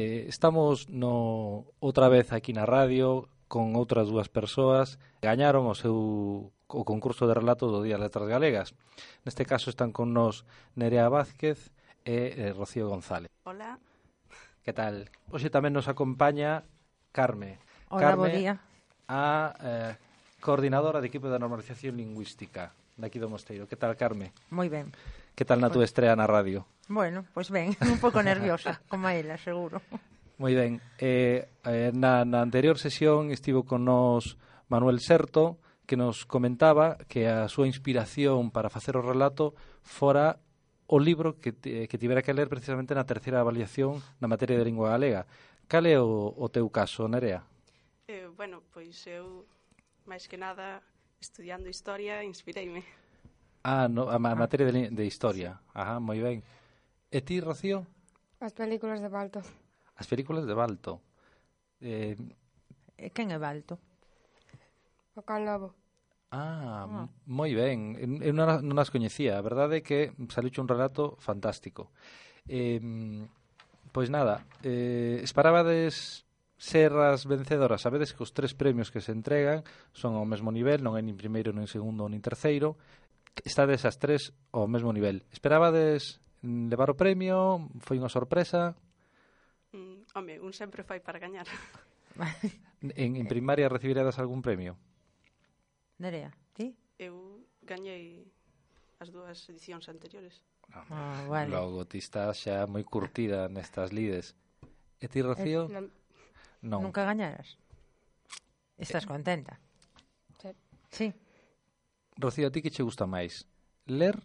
Eh, estamos no outra vez aquí na radio con outras dúas persoas gañaron o seu o concurso de relatos do Día das Letras Galegas. Neste caso están con nós Nerea Vázquez e eh, Rocío González. Hola. Que tal? Hoxe tamén nos acompaña Carme. Hola, Carme, bo día. A eh, coordinadora de equipo de normalización lingüística daqui do Mosteiro. Que tal, Carme? Moi ben. Que tal na túa estrela na radio? Bueno, pois ben, un pouco nerviosa, como a ela, seguro. Moi ben. Eh, eh, na, na anterior sesión estivo con nos Manuel Serto, que nos comentaba que a súa inspiración para facer o relato fora o libro que, que tivera que ler precisamente na terceira avaliación na materia de lingua galega. Cal é o, o teu caso, Nerea? Eh, bueno, pois eu, máis que nada, estudiando historia, inspireime. Ah, no, a, a ah. materia de, de historia. Ajá, moi ben. E ti, Rocío? As películas de Balto. As películas de Balto. Eh... E quen é Balto? O Can Lobo. Ah, ah. moi ben. Eu non, non as coñecía. A verdade é que saliu un relato fantástico. Eh, pois nada, eh, esperabades ser as vencedoras. Sabedes que os tres premios que se entregan son ao mesmo nivel, non é nin primeiro, nin segundo, nin terceiro, estades as tres ao mesmo nivel. Esperabades levar o premio? Foi unha sorpresa? Mm, home, un sempre fai para gañar. en, en primaria recibirades algún premio? Nerea, ti? Eu gañei as dúas edicións anteriores. Ah, vale. Logo, ti estás xa moi curtida nestas lides. E ti, Rocío? Eh, non. non. Nunca gañaras? Estás eh. contenta? Sí. Sí. Rocío, a ti que che gusta máis? Ler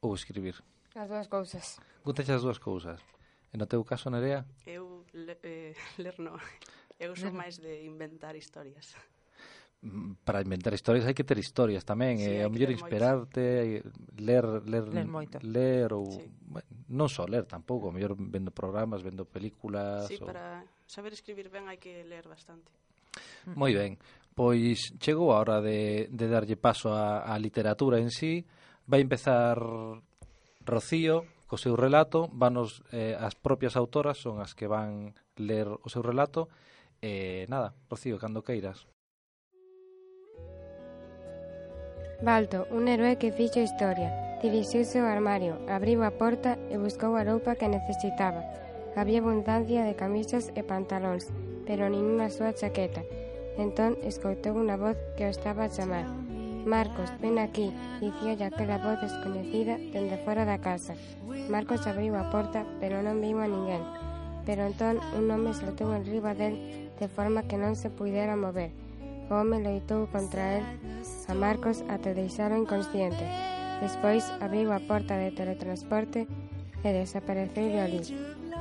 ou escribir? As dúas cousas. Gustas as dúas cousas. E no teu caso, Nerea? Eu le, eh, ler non. Eu sou máis de inventar historias. Mm, para inventar historias hai que ter historias tamén, sí, eh, e ao mellor inspirarte, ler, ler, ler, moito. ler ou sí. bueno, non só ler tampouco, ao mellor vendo programas, vendo películas. Sí, ou... para saber escribir ben hai que ler bastante. Moi ben pois chegou a hora de, de darlle paso á, á literatura en sí. Vai empezar Rocío co seu relato, vanos eh, as propias autoras son as que van ler o seu relato. E eh, nada, Rocío, cando queiras. Balto, un héroe que fixo historia, dirixiuse ao armario, abriu a porta e buscou a roupa que necesitaba. Había abundancia de camisas e pantalóns, pero nin unha súa chaqueta, Entón escoitou unha voz que o estaba a chamar. Marcos, ven aquí, dicía aquela voz descoñecida dende fora da casa. Marcos abriu a porta, pero non viu a ninguén. Pero entón un home saltou enriba del de forma que non se pudera mover. O home loitou contra el a Marcos até deixalo inconsciente. Despois abriu a porta de teletransporte e desapareceu de ali.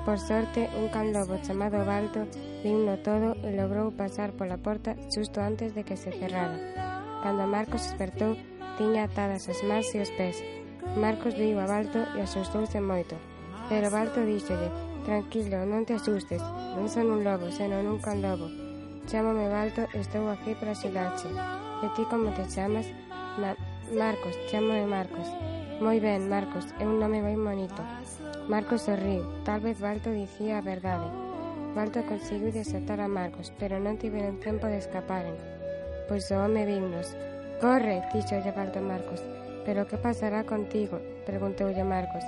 Por sorte, un candobo chamado Balto viuno todo e logrou pasar pola porta xusto antes de que se cerrara. Cando Marcos despertou, tiña atadas as mans e os pés. Marcos viu a Balto e asustouse moito. Pero Balto díxolle, tranquilo, non te asustes, non son un lobo, senón un candobo. Chámame Balto, e estou aquí para axudarche. E ti como te chamas? Ma Marcos, chámame Marcos. Moi ben, Marcos, é un nome moi bonito. Marcos sorriu. Tal vez Balto dicía a verdade. Balto conseguiu desatar a Marcos, pero non tiveron tempo de escaparen, pois o home viunos. Corre, dixolle Balto a Marcos. Pero que pasará contigo? Preguntoulle Marcos.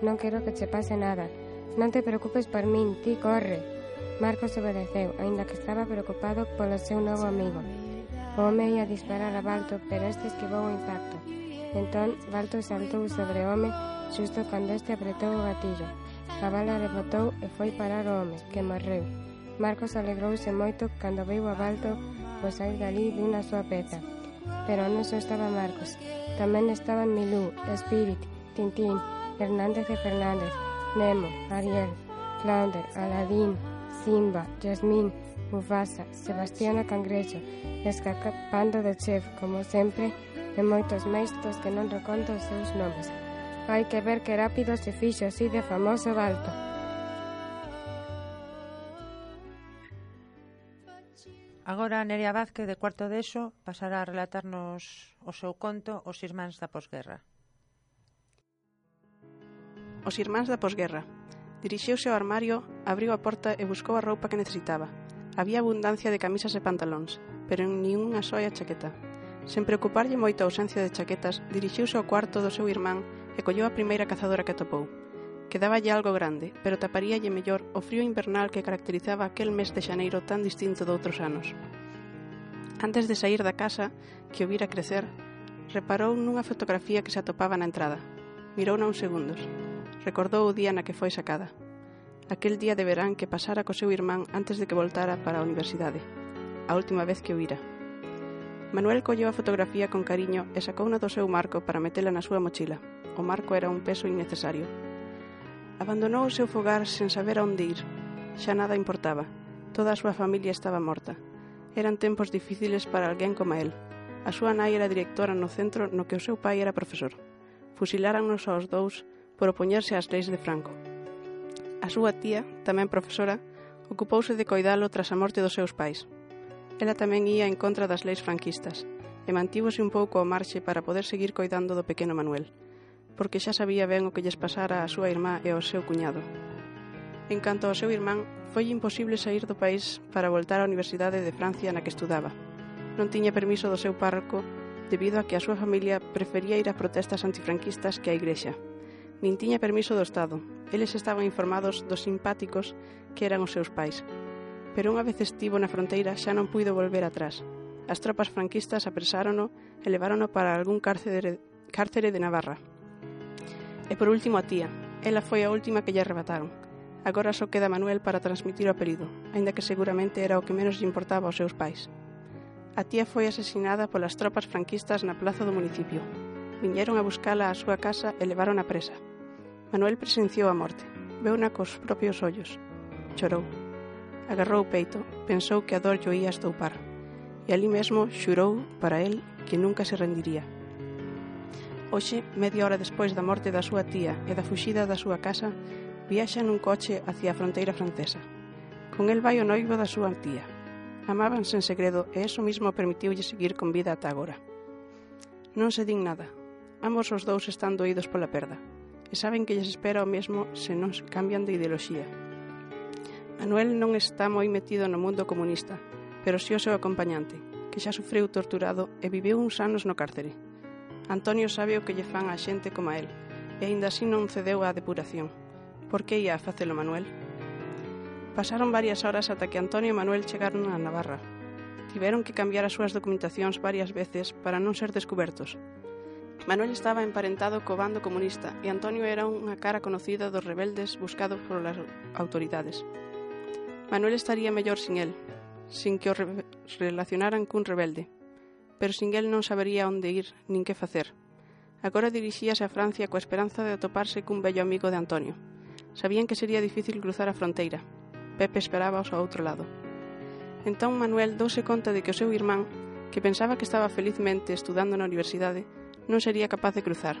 Non quero que che pase nada. Non te preocupes por min, ti corre. Marcos obedeceu, aínda que estaba preocupado polo seu novo amigo. O home ia disparar a Balto, pero este esquivou o impacto. Entón, Balto saltou sobre o home Xusto cando este apretou o gatillo. A bala rebotou e foi parar o home, que morreu. Marcos alegrouse moito cando veu a Balto pois sair dali dunha súa peta. Pero non só estaba Marcos, tamén estaban Milú, Spirit, Tintín, Hernández e Fernández, Nemo, Ariel, Flounder, Aladín, Simba, Jasmine, Mufasa, Sebastiana Cangrecho, escapando do chef, como sempre, e moitos máis dos que non reconto os seus nomes. Hai que ver que rápido se fixo así de famoso Balto. Agora Nerea Vázquez de Cuarto de Eso pasará a relatarnos o seu conto Os Irmáns da Posguerra. Os Irmáns da Posguerra. Dirixiuse ao armario, abriu a porta e buscou a roupa que necesitaba. Había abundancia de camisas e pantalóns, pero en unha soia chaqueta. Sen preocuparlle moito a ausencia de chaquetas, dirixiuse ao cuarto do seu irmán e colleu a primeira cazadora que atopou. Quedáballe algo grande, pero taparíalle mellor o frío invernal que caracterizaba aquel mes de xaneiro tan distinto de outros anos. Antes de sair da casa, que o vira crecer, reparou nunha fotografía que se atopaba na entrada. Mirouna uns segundos. Recordou o día na que foi sacada. Aquel día de verán que pasara co seu irmán antes de que voltara para a universidade. A última vez que o vira. Manuel colleu a fotografía con cariño e sacouna do seu marco para metela na súa mochila o Marco era un peso innecesario. Abandonou o seu fogar sen saber onde ir. Xa nada importaba. Toda a súa familia estaba morta. Eran tempos difíciles para alguén como el. A súa nai era directora no centro no que o seu pai era profesor. Fusilárannos aos dous por opoñerse ás leis de Franco. A súa tía, tamén profesora, ocupouse de coidalo tras a morte dos seus pais. Ela tamén ía en contra das leis franquistas e mantívose un pouco ao marxe para poder seguir coidando do pequeno Manuel, porque xa sabía ben o que lles pasara á súa irmá e ao seu cuñado. En canto ao seu irmán, foi imposible sair do país para voltar á Universidade de Francia na que estudaba. Non tiña permiso do seu párroco debido a que a súa familia prefería ir a protestas antifranquistas que á igrexa. Nin tiña permiso do Estado. Eles estaban informados dos simpáticos que eran os seus pais. Pero unha vez estivo na fronteira xa non puido volver atrás. As tropas franquistas apresárono e levárono para algún cárcere, cárcere de Navarra, E por último a tía. Ela foi a última que lle arrebataron. Agora só queda Manuel para transmitir o apelido, aínda que seguramente era o que menos lle importaba aos seus pais. A tía foi asesinada polas tropas franquistas na plaza do municipio. Viñeron a buscala á súa casa e levaron a presa. Manuel presenciou a morte. Veuna cos propios ollos. Chorou. Agarrou o peito, pensou que a dor llo ia estoupar. E ali mesmo xurou para el que nunca se rendiría. Hoxe, media hora despois da morte da súa tía e da fuxida da súa casa, viaxa nun coche hacia a fronteira francesa. Con el vai o noivo da súa tía. Amábanse en segredo e eso mismo permitiulle seguir con vida ata agora. Non se din nada. Ambos os dous están doídos pola perda e saben que lles espera o mesmo se non cambian de ideoloxía. Manuel non está moi metido no mundo comunista, pero si sí o seu acompañante, que xa sufriu torturado e viveu uns anos no cárcere. Antonio sabe o que lle fan a xente como a él, e aínda así non cedeu á depuración. Por que ia a facelo Manuel? Pasaron varias horas ata que Antonio e Manuel chegaron a Navarra. Tiveron que cambiar as súas documentacións varias veces para non ser descubertos. Manuel estaba emparentado co bando comunista e Antonio era unha cara conocida dos rebeldes buscados polas autoridades. Manuel estaría mellor sin él, sin que o re relacionaran cun rebelde, pero sin el non sabería onde ir nin que facer. Agora dirixíase a Francia coa esperanza de atoparse cun bello amigo de Antonio. Sabían que sería difícil cruzar a fronteira. Pepe esperaba ao outro lado. Entón Manuel douse conta de que o seu irmán, que pensaba que estaba felizmente estudando na universidade, non sería capaz de cruzar.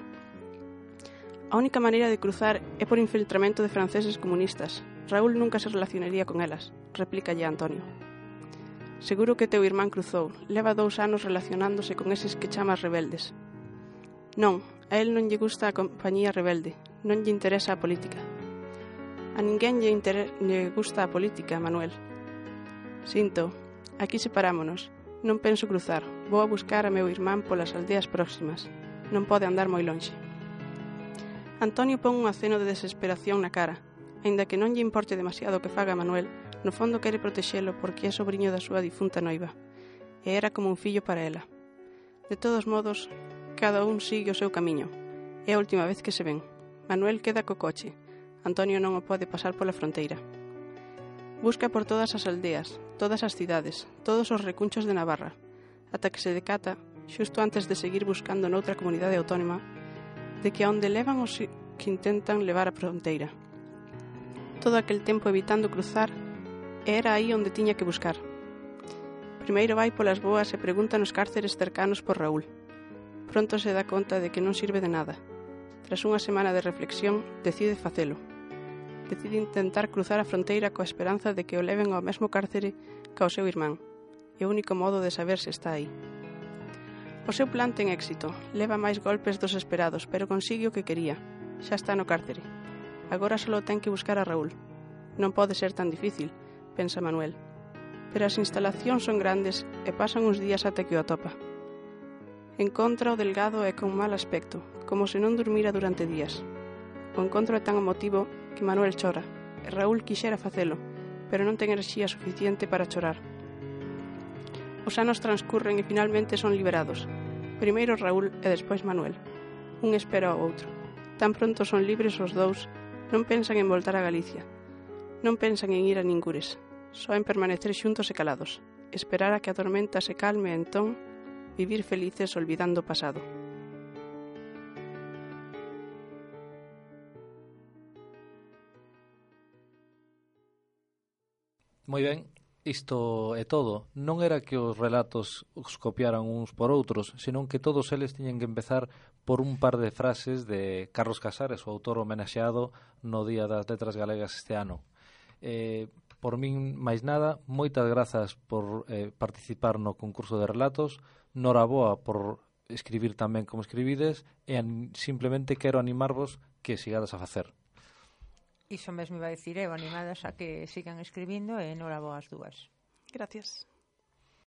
A única maneira de cruzar é por infiltramento de franceses comunistas. Raúl nunca se relacionaría con elas, replica ya Antonio. Seguro que teu irmán cruzou. Leva dous anos relacionándose con eses que chamas rebeldes. Non, a él non lle gusta a compañía rebelde. Non lle interesa a política. A ninguén lle, lle gusta a política, Manuel. Sinto, aquí separámonos. Non penso cruzar. Vou a buscar a meu irmán polas aldeas próximas. Non pode andar moi lonxe. Antonio pon un aceno de desesperación na cara, Ainda que non lle importe demasiado o que faga Manuel, No fondo quere protexelo porque é sobrinho da súa difunta noiva, e era como un fillo para ela. De todos modos, cada un sigue o seu camiño. É a última vez que se ven. Manuel queda co coche. Antonio non o pode pasar pola fronteira. Busca por todas as aldeas, todas as cidades, todos os recunchos de Navarra, ata que se decata, xusto antes de seguir buscando noutra comunidade autónoma, de que onde levan os que intentan levar a fronteira. Todo aquel tempo evitando cruzar e era aí onde tiña que buscar. Primeiro vai polas boas e pregunta nos cárceres cercanos por Raúl. Pronto se dá conta de que non sirve de nada. Tras unha semana de reflexión, decide facelo. Decide intentar cruzar a fronteira coa esperanza de que o leven ao mesmo cárcere ca o seu irmán. E o único modo de saber se está aí. O seu plan ten éxito, leva máis golpes dos esperados, pero consigue o que quería. Xa está no cárcere. Agora só ten que buscar a Raúl. Non pode ser tan difícil, pensa Manuel. Pero as instalacións son grandes e pasan uns días até que o atopa. Encontra o delgado e con mal aspecto, como se non dormira durante días. O encontro é tan emotivo que Manuel chora, e Raúl quixera facelo, pero non ten enerxía suficiente para chorar. Os anos transcurren e finalmente son liberados. Primeiro Raúl e despois Manuel. Un espera ao outro. Tan pronto son libres os dous, non pensan en voltar a Galicia. Non pensan en ir a ningures. Só en permanecer xuntos e calados, esperar a que a tormenta se calme e entón vivir felices olvidando o pasado. Moi ben, isto é todo. Non era que os relatos os copiaran uns por outros, senón que todos eles tiñen que empezar por un par de frases de Carlos Casares, o autor homenaxeado no Día das Letras Galegas este ano. Eh, Por min, máis nada, moitas grazas por eh, participar no concurso de relatos, noraboa por escribir tamén como escribides e simplemente quero animarvos que sigades a facer. Iso mesmo iba a dicir eu, animadas a que sigan escribindo e noraboa as dúas. Gracias.